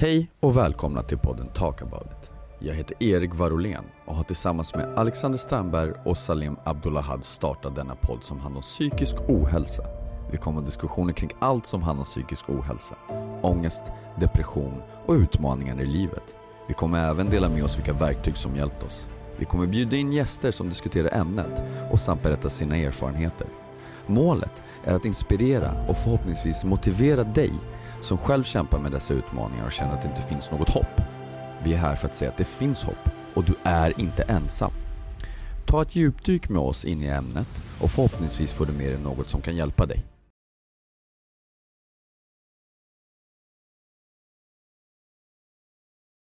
Hej och välkomna till podden Talk about it. Jag heter Erik Varolén och har tillsammans med Alexander Strandberg och Salim Abdullahad startat denna podd som handlar om psykisk ohälsa. Vi kommer ha diskussioner kring allt som handlar om psykisk ohälsa. Ångest, depression och utmaningar i livet. Vi kommer även dela med oss vilka verktyg som hjälpt oss. Vi kommer bjuda in gäster som diskuterar ämnet och samt berätta sina erfarenheter. Målet är att inspirera och förhoppningsvis motivera dig som själv kämpar med dessa utmaningar och känner att det inte finns något hopp. Vi är här för att säga att det finns hopp och du är inte ensam. Ta ett djupdyk med oss in i ämnet och förhoppningsvis får du med dig något som kan hjälpa dig.